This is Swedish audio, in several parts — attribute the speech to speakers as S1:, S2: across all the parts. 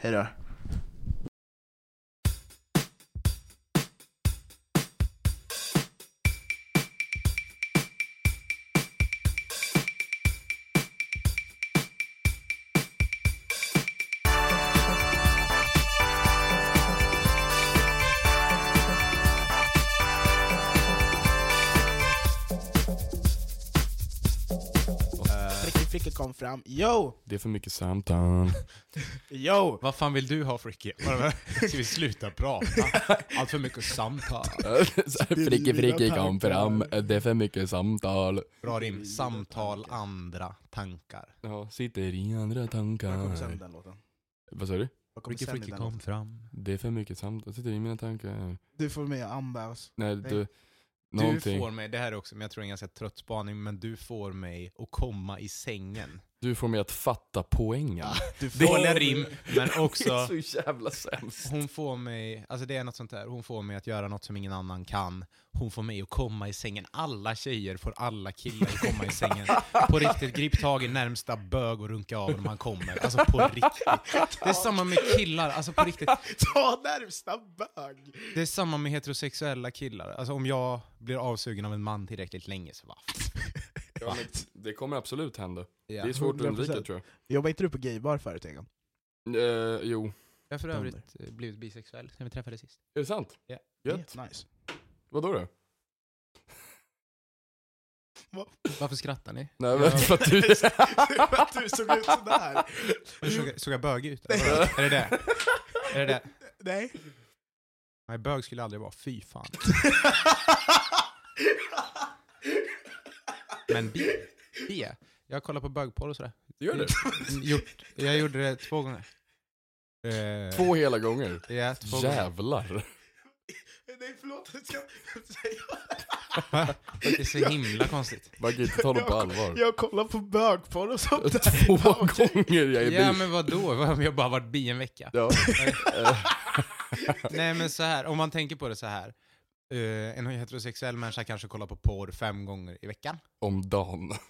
S1: hej då. Fricke Fricke kom fram. Yo!
S2: Det är för mycket samtal.
S1: Yo!
S3: Vad fan vill du ha Fricky? Ska vi sluta prata? Allt för mycket samtal.
S2: Fricke Fricke kom fram, det är för mycket samtal.
S3: Bra rim. Samtal, andra, tankar.
S2: Ja, sitter i andra
S1: Vad kommer sen
S2: tankar.
S1: den låten?
S2: Vad sa du?
S1: Kommer
S3: Fricky
S1: sen i
S3: Fricky
S1: den
S3: kom
S1: låten?
S3: fram.
S2: Det är för mycket samtal, sitter i mina tankar.
S1: Du får med andas.
S2: Nej,
S1: Nej.
S2: Du...
S3: Du
S2: Någonting.
S3: får mig, det här är också, men jag tror det är en ganska trött spaning, men du får mig att komma i sängen.
S2: Du får mig att fatta poängen.
S3: Du får rim, men också
S2: så jävla sämst.
S3: hon får mig, alltså det är något sånt där, hon får mig att göra något som ingen annan kan. Hon får mig att komma i sängen. Alla tjejer får alla killar att komma i sängen. På riktigt, grip tag i närmsta bög och runka av när man kommer. Alltså på riktigt. Det är samma med killar, alltså på riktigt.
S1: Ta närmsta bög!
S3: Det är samma med heterosexuella killar. Alltså om jag blir avsugen av en man tillräckligt länge så va.
S2: Ja, men det kommer absolut hända.
S3: Ja.
S2: Det är svårt att
S1: 100%.
S2: undvika tror
S1: Jobbade inte du på gaybar förut en gång?
S2: jag. Eh, jo.
S3: Jag har för övrigt eh, blivit bisexuell sen vi träffades sist.
S2: Är det sant?
S3: Ja.
S2: Gött.
S1: Nice.
S2: Vadå då?
S3: Varför skrattar ni?
S2: Nej men för att du...
S1: att du såg ut sådär.
S3: Såg, jag- såg jag bög ut? Är det det? Är det det?
S1: Nej.
S3: Nej, bög skulle jag aldrig vara. Fy fan. Men bi? Är. Jag kollar på bögporr och sådär.
S2: Gör du?
S3: Mm, Gjort, jag gjorde det två gånger. Eh,
S2: Två hela gånger?
S3: Ja, två gånger.
S2: Jävlar.
S1: Nej förlåt, jag ska säga.
S3: Det är så himla konstigt.
S2: Man kan inte ta dem på allvar.
S1: Jag kollar på bögporr och sånt där.
S2: Två gånger jag är
S3: Ja
S2: bi.
S3: men vadå? Jag har bara varit bi en vecka.
S2: Ja.
S3: Nej men så här, om man tänker på det så här. Eh, en heterosexuell människa kanske kollar på porr fem gånger i veckan.
S2: Om dagen.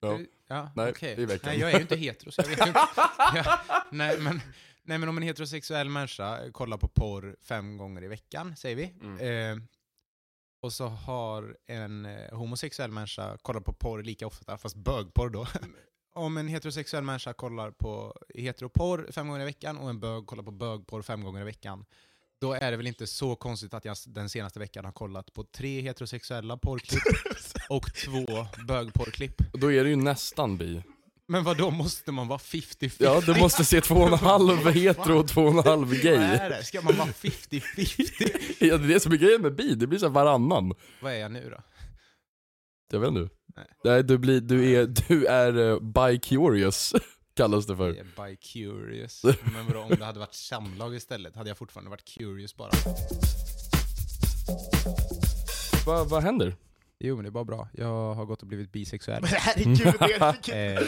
S2: Ja.
S3: Ja,
S2: Nej,
S3: okej.
S2: i veckan.
S3: Nej, jag är ju inte hetero, så jag vet inte. Ja, nej, men, nej, men om en heterosexuell människa kollar på porr fem gånger i veckan, säger vi.
S2: Mm.
S3: Eh, och så har en eh, homosexuell människa kollat på porr lika ofta, fast bögporr då. om en heterosexuell människa kollar på heteroporr fem gånger i veckan och en bög kollar på bögporr fem gånger i veckan, då är det väl inte så konstigt att jag den senaste veckan har kollat på tre heterosexuella porrklipp och två bögporrklipp.
S2: Och Då är det ju nästan bi.
S3: Men vad då måste man vara 50-50?
S2: Ja, du måste se två och en halv hetero och två och en halv
S3: Vad
S2: gay.
S3: är det? Ska man vara 50-50?
S2: Ja, det är det som är grejen med bi, det blir så här varannan.
S3: vad är jag nu då?
S2: Jag vet inte.
S3: Nej.
S2: Nej, du, blir, du är, du är uh, bi-curious, kallas det för.
S3: Är by curious. Men vadå, om det hade varit samlag istället hade jag fortfarande varit curious bara.
S2: Vad vad händer?
S3: Jo men det är bara bra. Jag har gått och blivit bisexuell.
S1: Men herregud, Erik!
S3: Eh,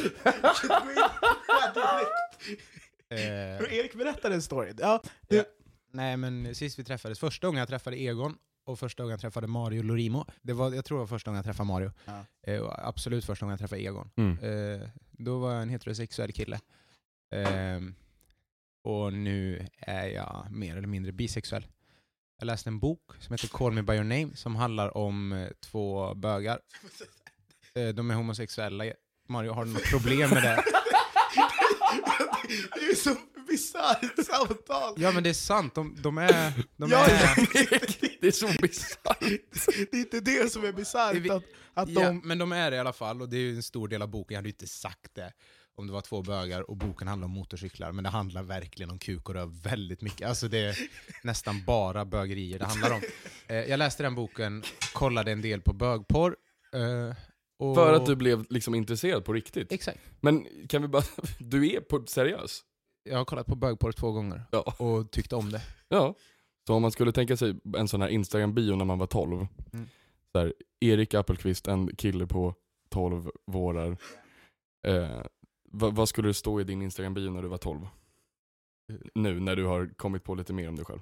S3: eh,
S1: Erik berättar en story. Ja, du,
S3: Ja. Nej men sist vi träffades, första gången jag träffade Egon och första gången jag träffade Mario Lorimo, det var, jag tror det var första gången jag träffade Mario,
S1: Ja.
S3: eh, absolut första gången jag träffade Egon.
S2: Mm.
S3: Eh, då var jag en heterosexuell kille. Eh, och nu är jag mer eller mindre bisexuell. Jag läste en bok som heter Call Me By Your Name som handlar om eh, två bögar. Eh, de är homosexuella. Mario, har du något problem med det?
S1: det är så bisarrt samtal.
S3: Ja men det är sant, de, de är... De
S1: Ja,
S3: är
S2: det är så bisarrt.
S1: Det är inte det som är bisarrt, att, att
S3: Ja,
S1: de...
S3: men de är det i alla fall, och det är ju en stor del av boken. Jag hade ju inte sagt det om det var två bögar och boken handlar om motorcyklar, men det handlar verkligen om kuk och röv väldigt mycket. Alltså det är nästan bara bögerier det handlar om. Eh, jag läste den boken, kollade en del på bögporr. Eh, och...
S2: För att du blev liksom intresserad på riktigt.
S3: Exakt.
S2: Men kan vi bara, du är på seriös?
S3: Jag har kollat på bögporr två gånger
S2: Ja.
S3: och tyckte om det.
S2: Ja. Så om man skulle tänka sig en sån här Instagram-bio när man var 12.
S3: Mm.
S2: Så här, Erik Appelqvist, en kille på 12 vårar. Eh, vad, vad skulle det stå i din Instagram-bio när du var 12? Nu när du har kommit på lite mer om dig själv.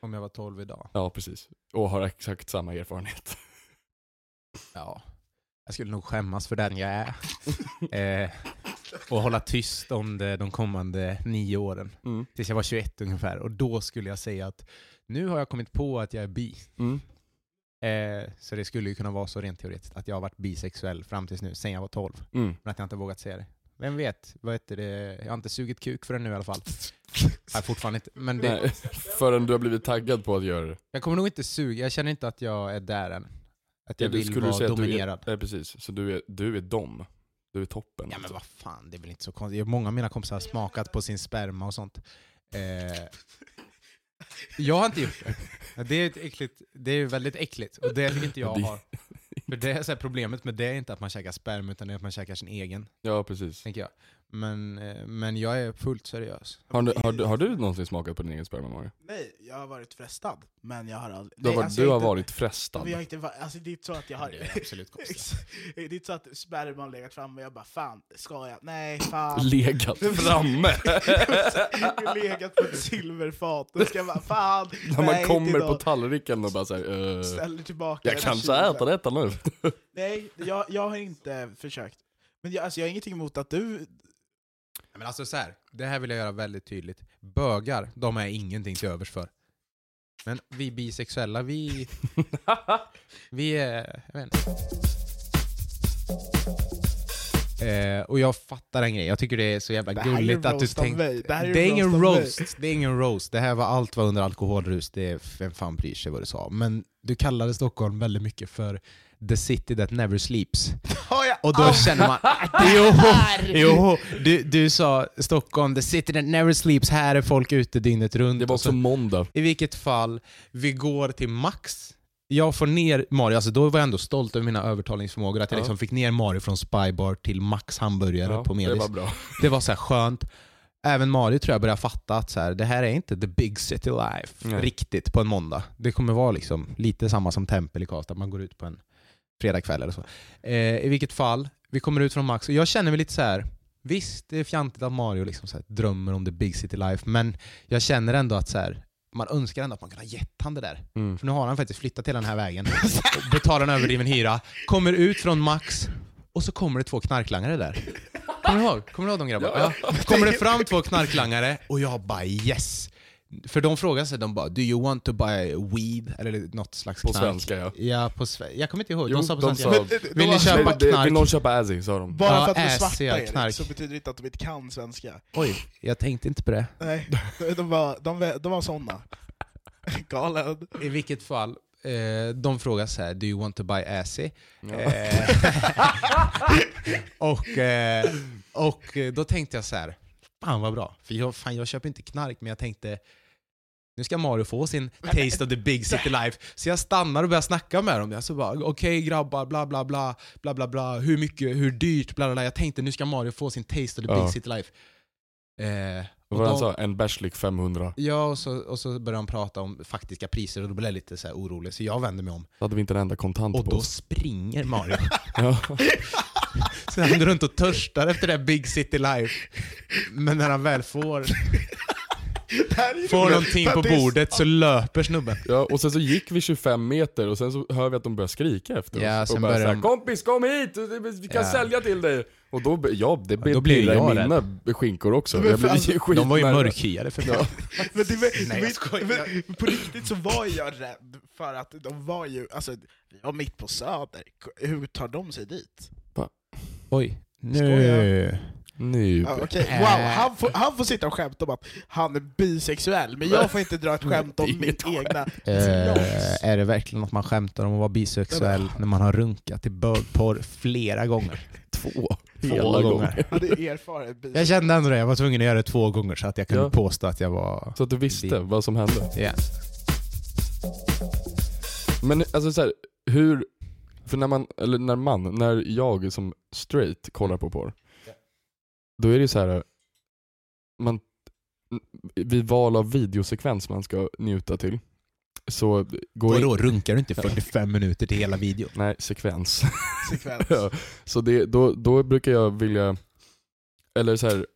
S3: Om jag var 12 idag.
S2: Ja, precis. Och har exakt samma erfarenhet.
S3: Ja. Jag skulle nog skämmas för den jag är. eh, och hålla tyst om det de kommande nio åren.
S2: Mm.
S3: tills jag var 21 ungefär. Och då skulle jag säga att nu har jag kommit på att jag är bi.
S2: Mm.
S3: Eh, så det skulle ju kunna vara så rent teoretiskt att jag har varit bisexuell fram tills nu, sen jag var 12.
S2: Mm.
S3: Men att jag inte vågat säga det. Vem vet? Vad heter det? Jag har inte sugit kuk förrän nu i alla fall. Nej, fortfarande inte. Men det,
S2: Nej, förrän du har blivit taggad på att göra det.
S3: jag kommer nog inte suga. Jag känner inte att jag är där än. Att jag
S2: Du-
S3: vill vara dominerad.
S2: Ja, precis. Så du är, du är dom. Du är toppen.
S3: Ja men vad fan, det är väl inte så konstigt. Många av mina kompisar har smakat på sin sperma och sånt. Eh, jag har inte gjort det. Det är, ett äckligt, det är väldigt äckligt, och det vill inte jag
S2: Det-
S3: ha. För det är så här, problemet med det är inte att man käkar sperma, utan det är att man käkar sin egen,
S2: Ja, precis.
S3: tänker jag. Men, eh, men jag är fullt seriös.
S2: Har du, har, du, har du någonsin smakat på din egen sperma Mario?
S1: Nej, jag har varit frestad, men jag har aldrig...
S2: Du har,
S1: nej, alltså,
S2: du
S1: jag
S2: har
S1: inte-
S2: varit frestad.
S1: Men jag har inte, alltså, det är inte så att jag har...
S3: Det är absolut konstigt.
S1: det är inte så att sperman har legat framme och jag bara fan, ska jag? Nej, fan.
S2: Legat framme.
S1: jag legat på ett silverfat och ska bara fan,
S2: När man
S1: nej,
S2: kommer på tallriken och bara såhär, uh,
S1: Ställer tillbaka
S2: jag kanske äter detta nu.
S1: Nej, jag, jag har inte försökt. Men jag, alltså, jag har ingenting emot att du...
S3: Men alltså så här, det här vill jag göra väldigt tydligt. Bögar, de är ingenting till övers för. Men vi bisexuella, vi... vi är... Jag vet inte. Eh, och jag fattar en grej, jag tycker det är så jävla gulligt att du
S1: mig. Det här är
S3: Det är ingen
S1: roast
S3: roast, det är ingen roast. Det här var allt var under alkoholrus, det är vem fan bryr sig vad du sa. Men du kallade Stockholm väldigt mycket för the city that never sleeps.
S1: Har jag
S3: Och då
S1: aldrig-
S3: känner man, jo, jo, du, du sa Stockholm, the city that never sleeps, här är folk ute dygnet runt.
S2: Det var också måndag.
S3: I vilket fall, vi går till max. Jag får ner Mario, alltså då var jag ändå stolt över mina övertalningsförmågor, att jag
S2: Ja.
S3: liksom fick ner Mario från Spybar till Max hamburgare
S2: Ja,
S3: på
S2: det
S3: Medis.
S2: var bra.
S3: Det var så här skönt. Även Mario tror jag börjar fatta att så här, det här är inte the big city life
S2: Nej.
S3: riktigt på en måndag. Det kommer vara liksom lite samma som Tempel i Karlstad, man går ut på en fredagkväll eller så. Eh, I vilket fall, vi kommer ut från Max och jag känner mig lite så här. visst det är fjantigt att Mario liksom så här, drömmer om the big city life, men jag känner ändå att så här, man önskar ändå att man kunde ha gett han det där.
S2: Mm.
S3: För nu har han faktiskt flyttat till den här vägen, betalar en överdriven hyra, kommer ut från Max och så kommer det två knarklangare där. Kommer du ihåg, kommer du ihåg de grabbarna? Ja. Kommer det fram två knarklangare och jag bara yes. För de frågade sig, de bara “Do you want to buy weed?” eller något slags
S2: På
S3: knark.
S2: svenska ja.
S3: Ja, på sve- Jag kommer inte ihåg.
S2: Jo,
S3: de sa på
S2: de
S3: svenska.
S2: sa-
S1: Men,
S3: Vill ni köpa knark?
S2: Vill någon köpa Azzy? sa de.
S1: Bara
S3: Ja,
S1: för att de är svarta Erik,
S3: knark.
S1: så betyder det inte att de inte kan svenska.
S3: Oj, jag tänkte inte på det.
S1: Nej, de var, de, de var såna. Galen.
S3: I vilket fall, eh, de frågar så här, do you want to buy assy?
S2: Ja.
S3: Eh, och, eh, och då tänkte jag så här, fan vad bra. För jag, fan, jag köper inte knark, men jag tänkte, nu ska Mario få sin taste of the big city life. Så jag stannar och börjar snacka med dem. Jag så bara, okej grabbar, bla bla bla, bla bla bla, hur mycket, hur dyrt, bla bla bla. Jag tänkte nu ska Mario få sin taste of the
S2: Ja.
S3: big city life. Eh,
S2: Vad
S3: och
S2: var det han sa? En bärslik 500.
S3: Ja, och så, och så började han prata om faktiska priser och då blev jag lite så här orolig, så jag vände mig om.
S2: Då hade vi inte en enda kontant
S3: Och
S2: på
S3: då
S2: oss.
S3: springer Mario. Så han går runt och törstar efter det här Big City Life. Men när han väl får, får någonting på bordet så löper snubben.
S2: Ja, och sen så gick vi 25 meter och sen så hör vi att de börjar skrika efter
S3: Ja,
S2: oss.
S3: sen
S2: Och bara
S3: börjar
S2: såhär,
S3: de-
S2: kompis kom hit! Vi kan
S3: Ja.
S2: sälja till dig! Och då, ja, det
S3: då blir jag
S2: i
S3: rädd.
S2: mina skinkor också.
S1: Men
S2: Jag blev
S1: fan,
S2: skit
S3: De var ju mörkhyade för mig.
S1: Men, det, var-
S3: Nej, jag
S1: men,
S3: skojar.
S1: men på riktigt så var jag rädd, för att de var ju, alltså, vi var mitt på Söder, hur tar de sig dit?
S3: Oj.
S1: Skojar.
S2: Nu.
S1: Ja.
S3: Äh.
S1: Wow, han får, han får sitta och skämta om att han är bisexuell, men jag får inte dra ett skämt om mitt egna
S3: Eh, är det verkligen något man skämtar om att vara bisexuell när man har runkat i bögporr flera gånger?
S2: Två.
S3: Hela
S2: Hela
S3: gånger.
S2: gånger.
S3: Jag kände ändå det, jag var tvungen att göra det två gånger så att jag kunde
S2: Ja.
S3: påstå att jag var...
S2: Så att du visste
S3: Det-
S2: vad som hände.
S3: Ja.
S2: Men alltså så här, hur, för när man, eller när man, när jag som straight kollar på porr, då är det ju så här man, vid val av videosekvens man ska njuta till, så går
S3: Vadå, runkar du inte 45 minuter till hela videon?
S2: Nej, sekvens.
S1: sekvens.
S2: ja, så det, då, då brukar jag vilja, eller så här,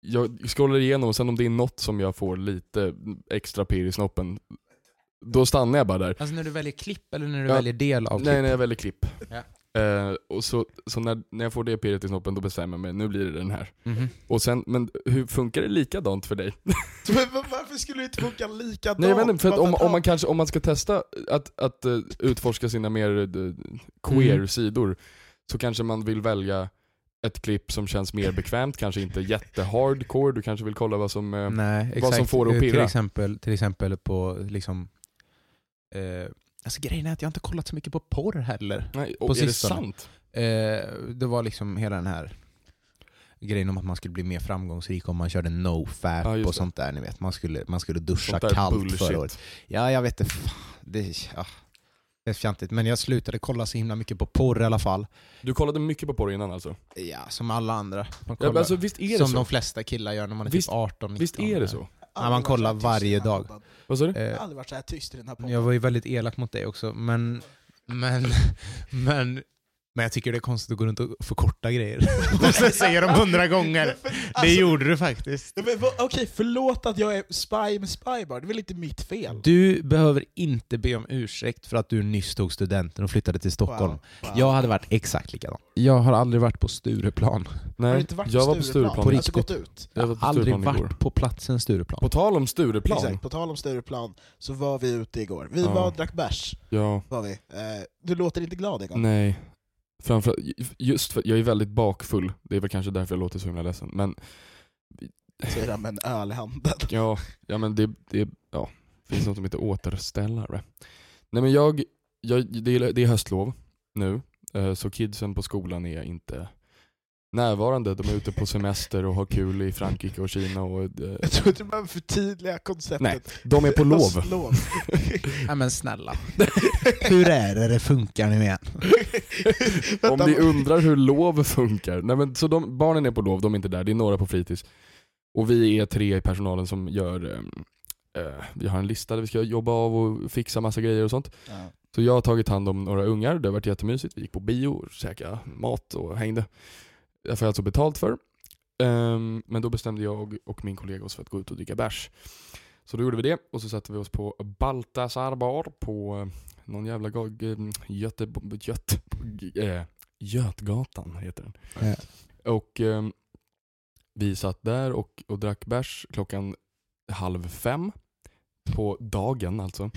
S2: jag scrollar igenom och sen om det är något som jag får lite extra pirr i snoppen, då stannar jag bara där.
S3: Alltså när du väljer klipp eller när du
S2: Ja.
S3: väljer del av klipp?
S2: Nej, när jag väljer klipp.
S3: Ja.
S2: Eh, och så så när, när jag får det pirret i snoppen, då bestämmer jag mig, nu blir det den här.
S3: Mhm.
S2: Och sen, men hur funkar det likadant för dig?
S1: Men va- varför skulle det inte funka likadant?
S2: Nej jag vet inte, för om, om man kanske, om man ska testa att, att eh, utforska sina mer eh, queer
S3: Mm.
S2: sidor, så kanske man vill välja ett klipp som känns mer bekvämt, kanske inte jättehardcore, du kanske vill kolla vad som...
S3: Nej,
S2: vad som får det att
S3: Eh, Till
S2: pirra.
S3: exempel, till exempel på liksom... Alltså grejen är att jag inte kollat så mycket på porr heller.
S2: nej,
S3: på
S2: är det
S3: sistone.
S2: sant?
S3: Eh, det var liksom hela den här grejen om att man skulle bli mer framgångsrik om man körde no-fap
S2: Ja,
S3: och
S2: det.
S3: sånt där. Ni vet. Man, skulle, man skulle duscha kallt
S2: bullshit.
S3: förra året. Ja, jag vet. Fan, Det, ja, det är fjantigt. Men jag slutade kolla så himla mycket på porr i alla fall.
S2: Du kollade mycket på porr innan alltså?
S3: Ja, som alla andra.
S2: Ja,
S3: kollar,
S2: men alltså visst är det
S3: som
S2: så?
S3: de flesta killar gör när man är
S2: Visst-
S3: typ 18 19
S2: Visst är det så?
S3: Ja, man kollar varje dag.
S2: Vad sa du?
S3: Eh,
S1: Jag har aldrig varit så här tyst i den här podden.
S3: Jag var ju väldigt elak mot dig också, men, men, men, men jag tycker det är konstigt att gå runt och förkorta grejer. Och sen säger de hundra gånger. Det
S1: Alltså-
S3: gjorde du faktiskt.
S1: Men Okej, förlåt att jag är spy med spybar, det är väl inte mitt fel?
S3: Du behöver inte be om ursäkt för att du nyss tog studenten och flyttade till Stockholm.
S1: Wow, wow.
S3: Jag hade varit exakt likadan. Jag har aldrig varit på Stureplan.
S1: Har
S2: Nej,
S1: du inte varit
S2: jag
S1: på
S2: var på
S1: Stureplan?
S3: På
S1: Alltså
S3: riktigt.
S1: gått ut?
S2: Jag
S3: har aldrig
S2: igår.
S3: varit på platsen Stureplan.
S2: På tal om Stureplan.
S1: Exakt, på tal om Stureplan så var vi ute igår. Vi
S2: Ja.
S1: var och drack bärs,
S2: Ja,
S1: var vi. Eh, du låter inte glad Egon?
S2: nej. Framför, just för jag är väldigt bakfull, det är väl kanske därför jag låter så himla ledsen. Men
S1: Säger han med en öl i handen.
S2: ja, ja men det, det ja, finns något som heter återställare. Nej men jag, jag det, är, det är höstlov nu, eh, så kidsen på skolan är inte närvarande. De är ute på semester och har kul i Frankrike och Kina och eh,
S1: Jag tror inte man förtydliga konceptet.
S2: Nej, de är på lov.
S1: lov.
S3: Ja men snälla. Hur är det det funkar nu igen?
S2: Om ni undrar hur lov funkar. Nej, men, så de, barnen är på lov, de är inte där. Det är några på fritids. Och vi är tre i personalen som gör, eh, eh, vi har en lista där vi ska jobba av och fixa massa grejer och sånt.
S1: Ja.
S2: Så jag har tagit hand om några ungar, det har varit jättemysigt. Vi gick på bio, käkade mat och hängde. Det får jag alltså betalt för. Ehm, men då bestämde jag och min kollega oss för att gå ut och dricka bärs. Så då gjorde vi det och så satte vi oss på Baltasar bar på eh, någon jävla gag, eh, Göte, Göte, eh, Götgatan heter den.
S3: Ja.
S2: Och ehm, vi satt där och, och drack bärs klockan halv fem på dagen alltså.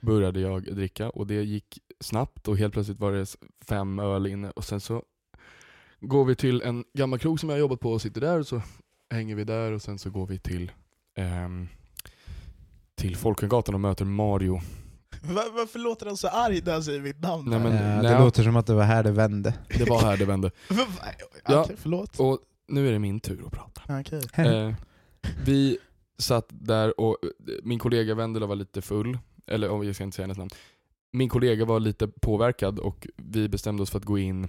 S2: Började jag dricka och det gick snabbt och helt plötsligt var det fem öl inne och sen så går vi till en gammal krog som jag har jobbat på och sitter där och så hänger vi där och sen så går vi till ehm, till Folkungagatan och möter Mario.
S1: Va- Varför låter han så arg när han säger mitt namn?
S2: Nej, men-
S3: Ja,
S2: nej.
S3: det låter som att det var här det vände.
S2: Det var här det vände. Ja.
S1: Okej, förlåt.
S2: Och nu är det min tur att prata.
S1: Okej.
S2: Eh, vi satt där och eh, min kollega Vendela var lite full, eller oh, jag ska inte säga hennes namn. Min kollega var lite påverkad och vi bestämde oss för att gå in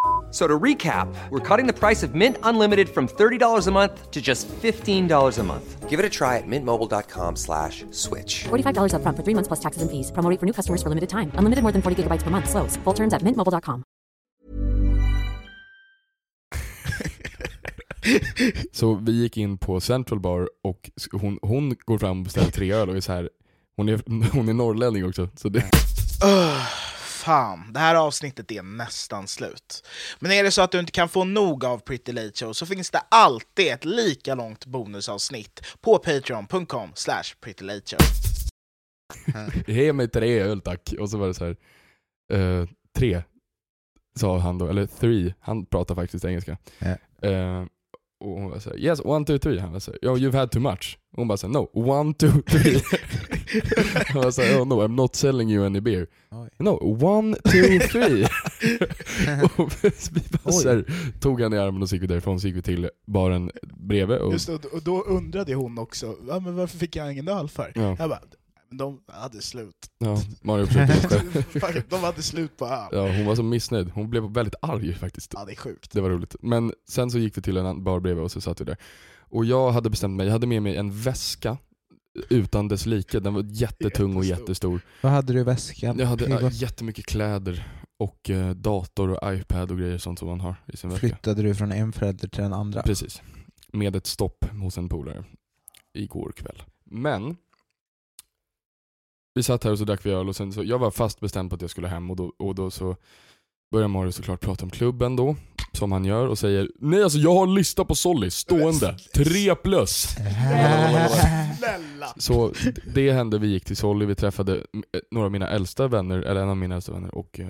S4: F- So to recap, we're cutting the price of Mint Unlimited from $30 a month to just $15 a month. Give it a try at mintmobile.com slash switch.
S5: $45 upfront for three months plus taxes and fees. Promo for new customers for limited time. Unlimited more than 40 gigabytes per month. Slows. Full terms at mintmobile.com.
S2: Så vi gick in på Central Bar och s- hon, hon går fram och beställer tre öl och är så här. Hon är, hon är norrlänning också. Så det,
S1: Ugh, fan, det här avsnittet är nästan slut. Men är det så att du inte kan få nog av Pretty Late Show så finns det alltid ett lika långt bonusavsnitt på patreon.com slash prettylateshow.
S2: ge mig tre öl tack. Och så var det så här. eh, tre, sa han då. Eller three. Han pratar faktiskt engelska.
S3: Ja.
S2: Eh, och hon var såhär, yes, one, two, three. Han var såhär, yo you've had too much. Hon bara såhär, no, one, two, three. Han var såhär, oh no, I'm not selling you any beer.
S3: Oj.
S2: No, one, two, three. och vi bara
S3: Oj.
S2: såhär, tog han i armen och så gick vi därifrån, så gick vi till baren bredvid. Och,
S1: Just det, och då undrade hon också, ja, men varför fick jag ingen öl för?
S2: Ja.
S1: Jag bara, "Men de hade slut.
S2: ja, Mario försökte
S1: de hade slut på öl.
S2: Ja, hon var så missnöjd. Hon blev väldigt arg faktiskt.
S1: Ja, det är sjukt.
S2: Det var roligt. Men sen så gick vi till en bar bredvid och så satt vi där. Och jag hade bestämt mig, jag hade med mig en väska utan dess like. Den var jättetung och
S1: Jättestor.
S3: Vad hade du i väskan?
S2: Jag hade äh, jättemycket kläder och eh, dator och iPad och grejer sånt som man har i sin väska.
S3: Flyttade du från en förälder till den andra?
S2: Precis. Med ett stopp hos en polare igår kväll. Men vi satt här och så drack vi öl och sen så, jag var fast bestämd på att jag skulle hem och då, och då så börjar Mario såklart prata om klubben då, som han gör och säger Nej alltså jag har en lista på Solly, stående, tre plus. Så det hände, vi gick till Solly, vi träffade eh, några av mina äldsta vänner, eller en av mina äldsta vänner och eh,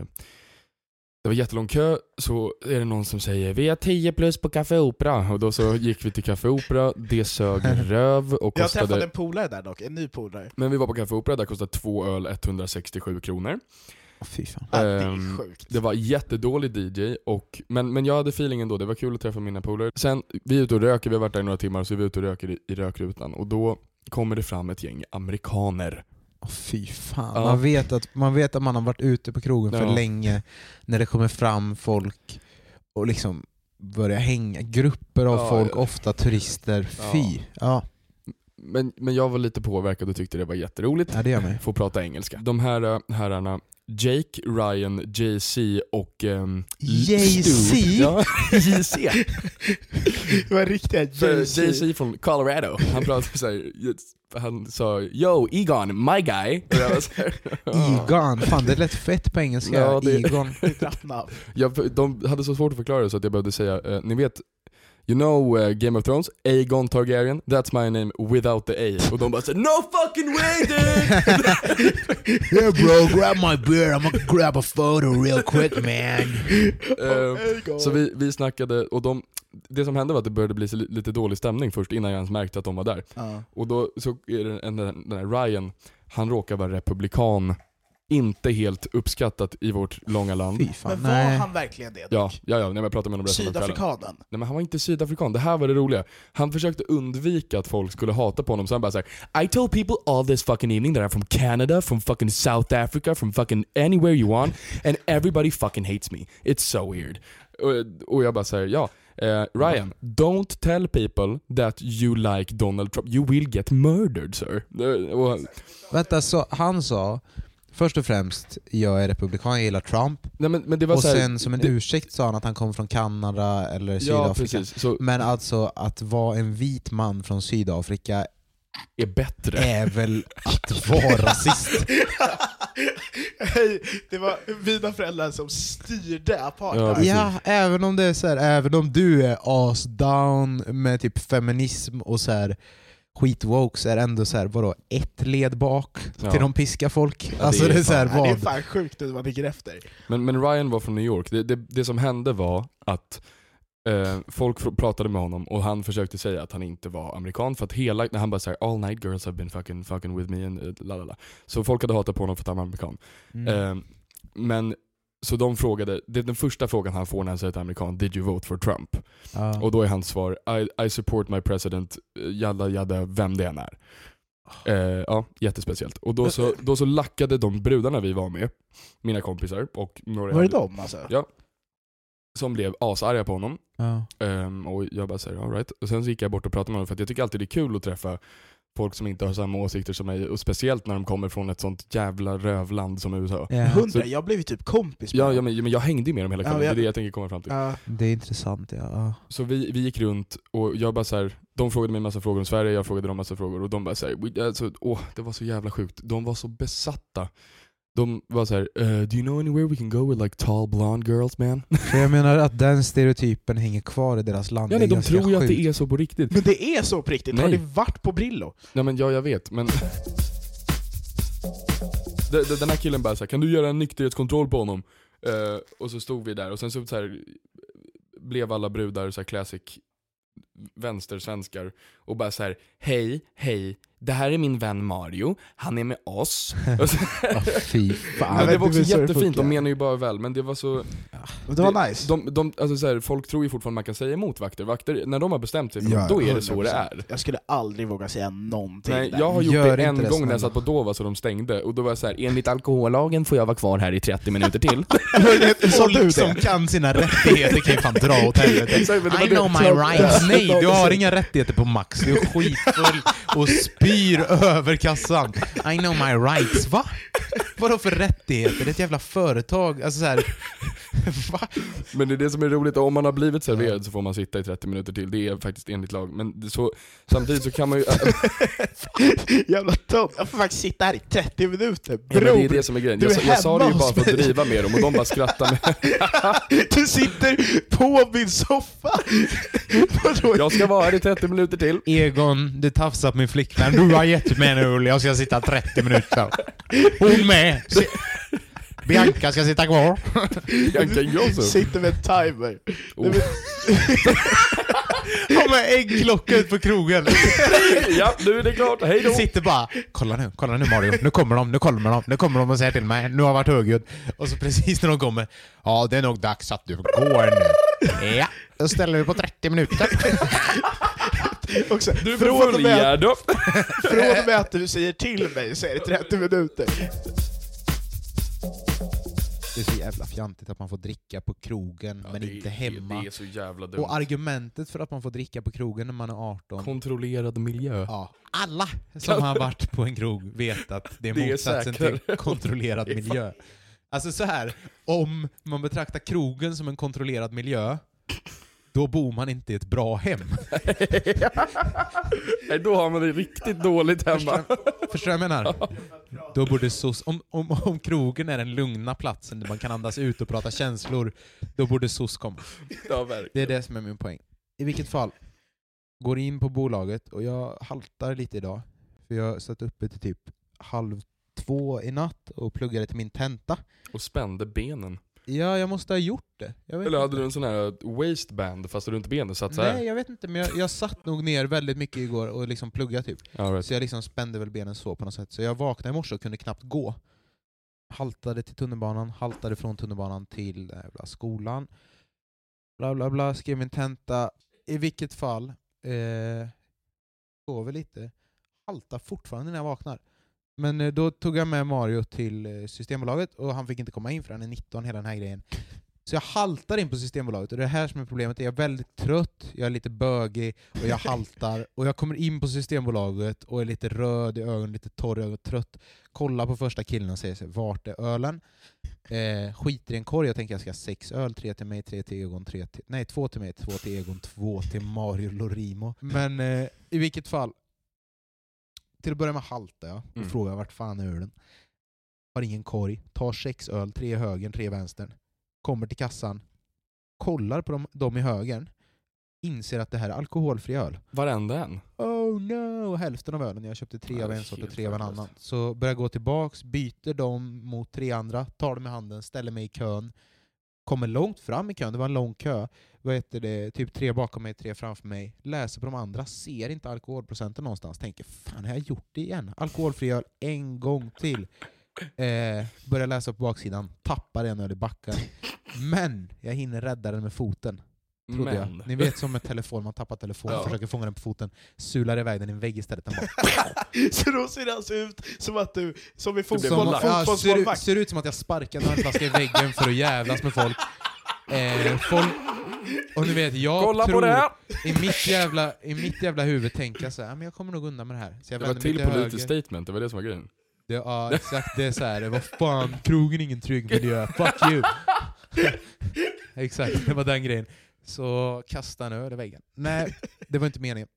S2: det var jättelång kö, så är det någon som säger vi har 10 plus på Café Opera och då så gick vi till Café Opera, det sög röv och
S1: Jag träffade
S2: kostade
S1: en polare där dock, en ny polare.
S2: Men vi var på Café Opera, där kostade två öl 167 kronor.
S3: Åh, Fy fan.
S1: Ja, det är sjukt.
S2: Det var jättedålig DJ, och, men, men jag hade feelingen då, det var kul att träffa mina polare. Sen, vi är ute och röker, vi har varit där i några timmar, så vi är ute och röker i, i rökrutan och då kommer det fram ett gäng amerikaner.
S3: Åh, fy fan.
S2: Ja.
S3: Man, vet att, man vet att man har varit ute på krogen för
S2: Ja.
S3: länge när det kommer fram folk och liksom börjar hänga, grupper av
S2: Ja,
S3: folk, ofta turister. Fy. Ja.
S2: Men, men jag var lite påverkad och tyckte det var jätteroligt.
S3: Ja, det gör mig.
S2: Få prata engelska. De här äh, herrarna, Jake, Ryan, JC och... ehm,
S1: JC?
S2: Ja, JC.
S1: Det var riktiga JC.
S2: JC från Colorado, han pratade såhär, han sa 'Yo Egon, my guy' och jag var så här,
S3: Egon, fan det lät fett på engelska.
S2: Ja, det-
S3: Egon.
S2: Jag, De hade så svårt att förklara det så att jag behövde säga, eh, ni vet You know uh, Game of Thrones, Aegon Targaryen, that's my name without the A. Och de bara såhär 'No fucking way dude!'
S3: Yeah bro, grab my beer, I'm gonna grab a photo real quick man.
S2: Eh, så vi, vi snackade, och de, det som hände var att det började bli så li- lite dålig stämning först innan jag ens märkte att de var där.
S1: Ja.
S2: Och då så är det en, den den här Ryan, han råkar vara republikan, inte helt uppskattat i vårt långa land.
S3: Fan,
S1: Men var
S3: nej.
S1: han verkligen det?
S2: Ja, ja, ja, när jag pratade med honom resten.
S1: Sydafrikanen?
S2: Nej men han var inte sydafrikan, det här var det roliga. Han försökte undvika att folk skulle hata på honom, så han bara såhär I told people all this fucking evening that I'm from Canada, from fucking South Africa, from fucking anywhere you want, and everybody fucking hates me. It's so weird. Och, och jag bara säger ja, eh, Ryan, don't tell people that you like Donald Trump, you will get murdered sir. Eh, Och,
S3: Vänta, så han sa Först och främst, jag är republikan, jag gillar Trump.
S2: nej men, men
S3: Och
S2: så här-
S3: sen som en
S2: det,
S3: ursäkt sa han att han kom från Kanada eller
S2: Ja
S3: Sydafrika.
S2: precis, så
S3: Men alltså att vara en vit man från Sydafrika
S2: är bättre.
S3: är väl att vara rasist?
S1: Hej, det var mina föräldrar som styrde
S2: Ja,
S1: apartheid.
S2: precis.
S3: Ja, även om det är så här, även om du är as down med typ feminism och så här skitwoke så är det ändå så här, vadå, ett led bak
S2: Ja.
S3: till de piskar folk?
S2: det
S3: alltså
S2: är
S3: det är så här,
S1: Nej, det är
S3: vad?
S1: fan sjukt nu man tänker efter.
S2: Men, men Ryan var från New York. Det, det, det som hände var att eh, folk pratade med honom och han försökte säga att han inte var amerikan för att hela, när han bara såhär 'all night girls have been fucking, fucking with me' and uh, la la la. Så folk hade hatat på honom för att han var amerikan.
S3: Mm.
S2: Eh, men så de frågade, det är den första frågan han får när han säger är amerikan, 'Did you vote for Trump?'
S3: Ja.
S2: Och då är hans svar I, I support my president, eh, jadda jadda, vem det än är. Eh, ja, jättespeciellt. Och då så, då så lackade de brudarna vi var med, mina kompisar och några
S1: Var det dem alltså?
S2: Ja. Som blev asarga på honom.
S3: Ja.
S2: Ehm, och jag bara säger alright. Och sen så gick jag bort och pratade med honom för att jag tycker alltid det är kul att träffa folk som inte har samma åsikter som mig. Och speciellt när de kommer från ett sånt jävla rövland som USA.
S3: Ja.
S1: Hundra,
S2: Så-
S1: jag blev ju typ kompis med
S2: Ja, ja, men, men jag hängde ju med dem hela
S1: Ja,
S2: kvällen,
S1: men jag-
S2: det är det jag tänker komma fram till.
S1: Ja.
S3: Det är intressant ja. ja.
S2: Så vi, vi gick runt och jag bara så här, de frågade mig en massa frågor om Sverige, jag frågade dem massa frågor och de bara såhär, alltså, åh det var så jävla sjukt. De var så besatta. De var så här, "Uh, do you know anywhere we can go with like tall blonde girls man?
S3: För jag menar att den stereotypen hänger kvar i deras land.
S2: ja,
S3: Det
S2: nej, de tror ju att det är så på riktigt.
S1: Men det är så på riktigt, har
S2: Nej.
S1: ni varit på Brillo?
S2: Nej men ja, jag vet, men... D- d- Den här killen bara såhär, kan du göra en nykterhetskontroll på honom? Eh, och så stod vi där, och sen så, så här, blev alla brudar så här classic vänstersvenskar och bara så här: hej, hej, det här är min vän Mario, han är med oss.
S3: Ja, fy fan.
S2: men det var också jättefint, de menar ju bara väl, men det var så...
S1: Men det var nice.
S2: De, de, alltså så här, folk tror ju fortfarande man kan säga emot vakter, vakter, när de har bestämt sig
S1: Ja,
S2: då är det så
S1: 100%.
S2: det är.
S1: Jag skulle aldrig våga säga någonting
S2: Nej,
S1: där.
S2: jag har gjort
S3: Gör
S2: det en
S3: det,
S2: gång när jag satt på Dova så de stängde, och då var jag så här: enligt alkohollagen får jag vara kvar här i 30 minuter till.
S3: Folk som kan sina rättigheter kan ju fan dra åt helvete. I know my rights. Nej, du har inga rättigheter på Max. Du är skitfull och spyr över kassan. I know my rights. Va? Vadå för rättigheter? Det är ett jävla företag. Alltså så här. Va?
S2: Men det är det som är roligt, om man har blivit serverad så får man sitta i 30 minuter till, det är faktiskt enligt lag. Men det- så, samtidigt så kan man ju...
S1: Jävla tönt. Jag får faktiskt sitta här i 30 minuter.
S2: Ja, men
S1: Bror,
S2: det är det som är grejen.
S1: du
S2: Jag,
S1: är
S2: sa- jag sa det ju bara
S1: hos
S2: för att
S1: mig.
S2: driva med dem och de bara skrattar med.
S1: du sitter på min soffa! Vadå?
S2: Jag ska vara här i 30 minuter till.
S3: Egon, du tafsar på min flickvän. Du har gett mig en öl, jag ska sitta 30 minuter. Hon med. Se- Bianca ska sitta kvar.
S2: Bianca Ingrosso.
S1: Sitter med timer.
S2: Oh.
S3: Har med äggklocka ut på krogen.
S2: Ja, nu är det klart. Hej då.
S3: Sitter bara, kolla nu, kolla nu Mario, nu kommer de, nu kommer de, nu kommer de och säger till mig, nu har jag varit högljudd. Och så precis när de kommer, ja det är nog dags att du går nu. Ja, då ställer vi på 30 minuter.
S1: också,
S2: Du
S1: från, och med,
S2: då.
S1: från och med att du säger till mig så är det 30 minuter.
S3: Det är så jävla fjantigt att man får dricka på krogen
S2: Ja,
S3: men
S2: det
S3: inte
S2: är-
S3: hemma.
S2: Det är så jävla dumt.
S3: Och argumentet för att man får dricka på krogen när man är 18
S2: Kontrollerad miljö.
S3: Ja, alla som har varit på en krog vet att det är
S2: Det är
S3: motsatsen
S2: säkrare.
S3: till kontrollerad
S2: Det är
S3: miljö. Alltså så här, om man betraktar krogen som en kontrollerad miljö, då bor man inte i ett bra hem.
S2: Nej, då har man det riktigt dåligt hemma.
S3: Förstår, du vad jag menar? Då borde SOS, om, om, om krogen är den lugna platsen där man kan andas ut och prata känslor, då borde SOS komma.
S2: Ja, verkligen.
S3: Det är det som är min poäng. I vilket fall, går in på bolaget och jag haltar lite idag. För jag satt uppe till typ halv två i natt och pluggade till min tenta.
S2: Och spände benen.
S3: Ja, jag måste ha gjort det.
S2: Eller hade
S3: inte.
S2: du en sån här waistband fast runt benen satt så här?
S3: Nej, jag vet inte, men jag, jag satt nog ner väldigt mycket igår och liksom pluggade typ.
S2: Right.
S3: Så jag liksom spände väl benen så på något sätt. Så jag vaknade i morse och kunde knappt gå. Haltade till tunnelbanan, haltade från tunnelbanan till jävla skolan. Bla bla bla, skrev min tenta. I vilket fall, eh, sover lite. Haltar fortfarande när jag vaknar. Men eh, då tog jag med Mario till eh, Systembolaget och han fick inte komma in förrän han är 19, hela den här grejen. Så jag haltar in på Systembolaget och det är här som är problemet. Jag är väldigt trött, jag är lite bögig och jag haltar. Och jag kommer in på Systembolaget och är lite röd i ögonen, lite torr i ögonen, trött. Kollar på första killen och säger sig, vart är ölen? Eh, skiter i en korg, jag tänker jag ska ha sex öl, tre till mig, tre till Egon, tre till... Nej, två till mig, två till Egon, två till Mario Lorimo. Men eh, i vilket fall, till att börja med haltar jag och
S2: Mm.
S3: frågar vart fan är ölen? Har ingen korg, tar sex öl, tre i högern, tre i vänstern. Kommer till kassan, kollar på dem, dem i högern, inser att det här är alkoholfri öl.
S2: Varenda en.
S3: Oh no! Hälften av ölen, jag köpte tre av en sort och tre av en annan. Så börjar jag gå tillbaks, byter dem mot tre andra, tar dem i handen, ställer mig i kön. Kommer långt fram i kön, det var en lång kö. Vad heter det? Typ tre bakom mig, tre framför mig. Läser på de andra, ser inte alkoholprocenten någonstans. Tänker fan, har jag gjort det igen? Alkoholfri öl en gång till. Eh, börjar läsa på baksidan, tappar en öl i backen. Men jag hinner rädda den med foten. Trodde
S2: Men.
S3: jag. Ni vet som med telefon, man tappar telefonen,
S2: Ja.
S3: försöker fånga den på foten, sular iväg den i en vägg istället. Den bara,
S1: Så då ser det alltså ut som att du, som i
S3: som,
S1: fotboll,
S3: ja, ser, ut, ser ut som att jag sparkade en flaska i väggen för att jävlas med folk. Eh, folk och ni vet, jag
S2: Kolla på
S3: tror,
S2: det här!
S3: I mitt, jävla, I mitt jävla huvud tänker jag så här, men jag kommer nog undan med det här. Så jag
S2: Det var
S3: vänder mig
S2: till
S3: till
S2: politiskt
S3: höger.
S2: statement, det var det som var grejen.
S3: Det, ja, exakt. Det är så här, vad fan, krogen är ingen trygg miljö, fuck you! exakt, det var den grejen. Så kasta en öl i väggen. Nej, det var inte meningen.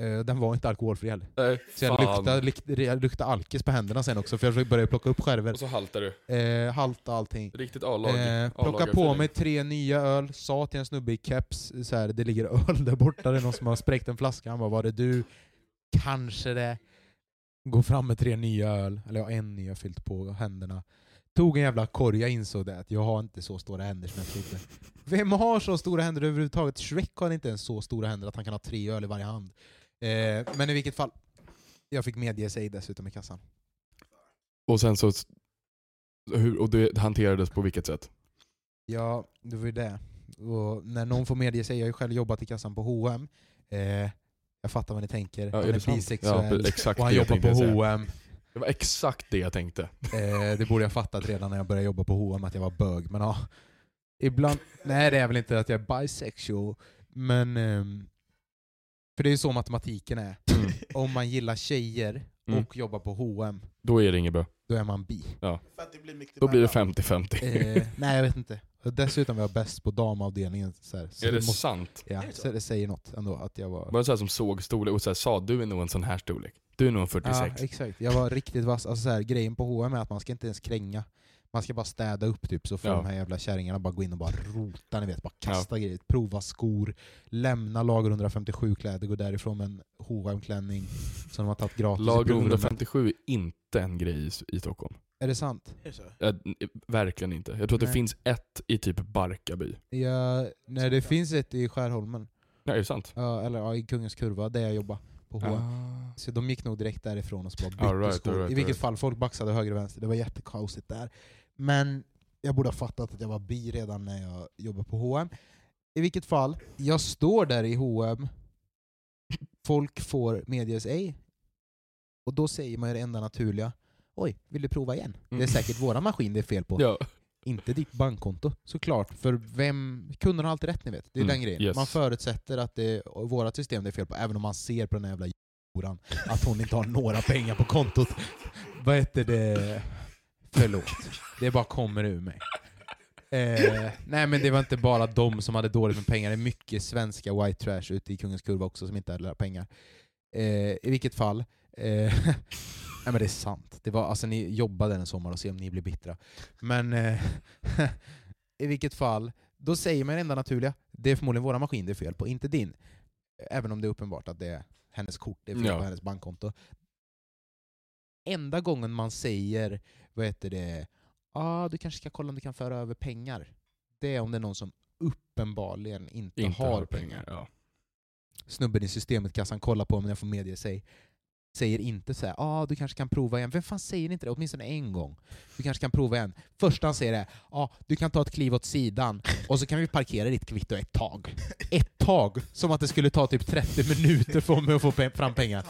S3: Eh, Den var inte alkoholfri heller.
S2: Nej,
S3: Så jag
S2: fan.
S3: luktade, jag luktade alkis på händerna sen också, för jag började plocka upp skärvor.
S2: Och så haltar du.
S3: Eh, halta allting.
S2: Riktigt A-lag.
S3: Eh, plocka
S2: A-lagarfeeling.
S3: på mig tre nya öl, sa till en snubbe i keps, så här, det ligger öl där borta, det är någon som har spräckt en flaska. Han bara, var det du? Kanske det. Gå fram med tre nya öl, eller ja, en ny jag fyllt på händerna. Tog en jävla korg, jag insåg det, att jag har inte så stora händer som jag trodde. Vem har så stora händer överhuvudtaget? Shrek har inte ens så stora händer att han kan ha tre öl i varje hand. Eh, men i vilket fall, jag fick medge sig dessutom i kassan.
S2: Och sen så... Hur, och det hanterades på vilket sätt?
S3: Ja, det var ju det. Och när någon får medge sig, jag har ju själv jobbat i kassan på H&M. Eh, jag fattar vad ni tänker.
S2: Ja,
S3: han
S2: är
S3: är, bisexuell
S2: Ja, exakt
S3: och han jobbar på. H&M.
S2: Det var exakt det jag tänkte.
S3: Eh, det borde jag fattat redan när jag började jobba på H&M att jag var bög. Men ja, ibland... Nej, det är väl inte att jag är bisexual. Men... ehm, för det är ju så matematiken är.
S2: Mm.
S3: Om man gillar tjejer
S2: Mm.
S3: och jobbar på H&M
S2: Då är det inget bra.
S3: då är man bi.
S2: Ja.
S1: Det blir
S2: Då blir det
S1: mellan.
S2: 50-50.
S3: Eh, nej, jag vet inte. Dessutom var jag bäst på damavdelningen. Så här, så
S2: är det
S3: måste-
S2: sant?
S3: Ja, så det säger något ändå att jag var...
S2: Var det så här som såg storlek och så här, sa du är nog en sån här storlek? Du är nog en 46.
S3: Ja, exakt. Jag var riktigt vass. Alltså så här, grejen på H&M är att man ska inte ens kränga. Man ska bara städa upp typ, så får
S2: Ja.
S3: de här jävla kärringarna bara gå in och bara rota, ni vet, bara kasta grejer, prova skor, lämna lager 157 kläder, gå därifrån med en hm klänning som de har tagit gratis
S2: Lager
S3: provrummet.
S2: 157 är inte en grej i, i Stockholm.
S3: Är det sant?
S1: Är det så?
S2: Verkligen inte. Jag tror att det finns ett i typ Barkarby.
S3: Ja, nej, det finns ett i Skärholmen.
S2: Nej, är det sant?
S3: Ja, eller ja, i Kungens Kurva, där jag jobbar på H&M.
S2: Ah.
S3: Så de gick nog direkt därifrån och så bara bytte
S2: right,
S3: skor.
S2: right,
S3: I vilket
S2: right.
S3: fall, folk baxade höger och vänster. Det var jättekaosigt där. Men jag borde ha fattat att jag var bi redan när jag jobbade på H&M. I vilket fall, jag står där i H&M folk får medge sig, och då säger man ju det enda naturliga. Oj, vill du prova igen? Det är
S2: Mm.
S3: säkert våran maskin det är fel på.
S2: Ja.
S3: inte ditt bankkonto såklart. För vem, kunderna har alltid rätt ni vet. Det är
S2: Mm,
S3: den grejen.
S2: yes.
S3: Man förutsätter att det är vårat system det är fel på, även om man ser på den här jävla horan att hon inte har några pengar på kontot. Vad heter det? Förlåt. Det bara kommer ur mig. Eh, nej men det var inte bara de som hade dåligt med pengar, det är mycket svenska white trash ute i Kungens Kurva också som inte hade några pengar. Eh, I vilket fall, eh, nej men det är sant. Det var, alltså, ni jobbade en sommar och se om ni blir bittra. Men eh, i vilket fall, då säger man det enda naturliga, det är förmodligen våra maskin det är fel på, inte din. Även om det är uppenbart att det är hennes kort, det är fel
S2: Ja.
S3: på hennes bankkonto. Enda gången man säger, vad heter det, ah, du kanske ska kolla om du kan föra över pengar. Det är om det är någon som uppenbarligen inte,
S2: Inte
S3: har, pengar.
S2: Ja.
S3: Snubben i systemet kassan kollar på om jag får medge sig. Säger inte så här, ah, du kanske kan prova igen. Vem fan säger inte det? Åtminstone en gång. Du kanske kan prova igen. Första han säger är, ah, du kan ta ett kliv åt sidan och så kan vi parkera ditt kvitto ett tag. Ett tag! Som att det skulle ta typ 30 minuter för mig att få pe- fram pengar.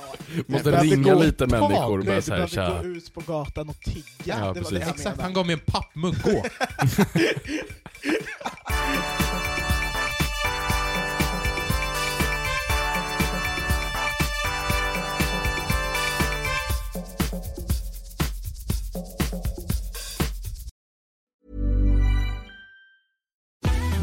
S2: Måste
S1: behövde
S2: ringa
S1: gå
S2: lite människor och bara
S1: du
S2: såhär,
S1: behövde
S2: tja.
S1: gå ut på gatan och tigga.
S2: Ja,
S1: det var det jag
S3: Exakt,
S1: menade.
S3: han gav mig en pappmugg, gå!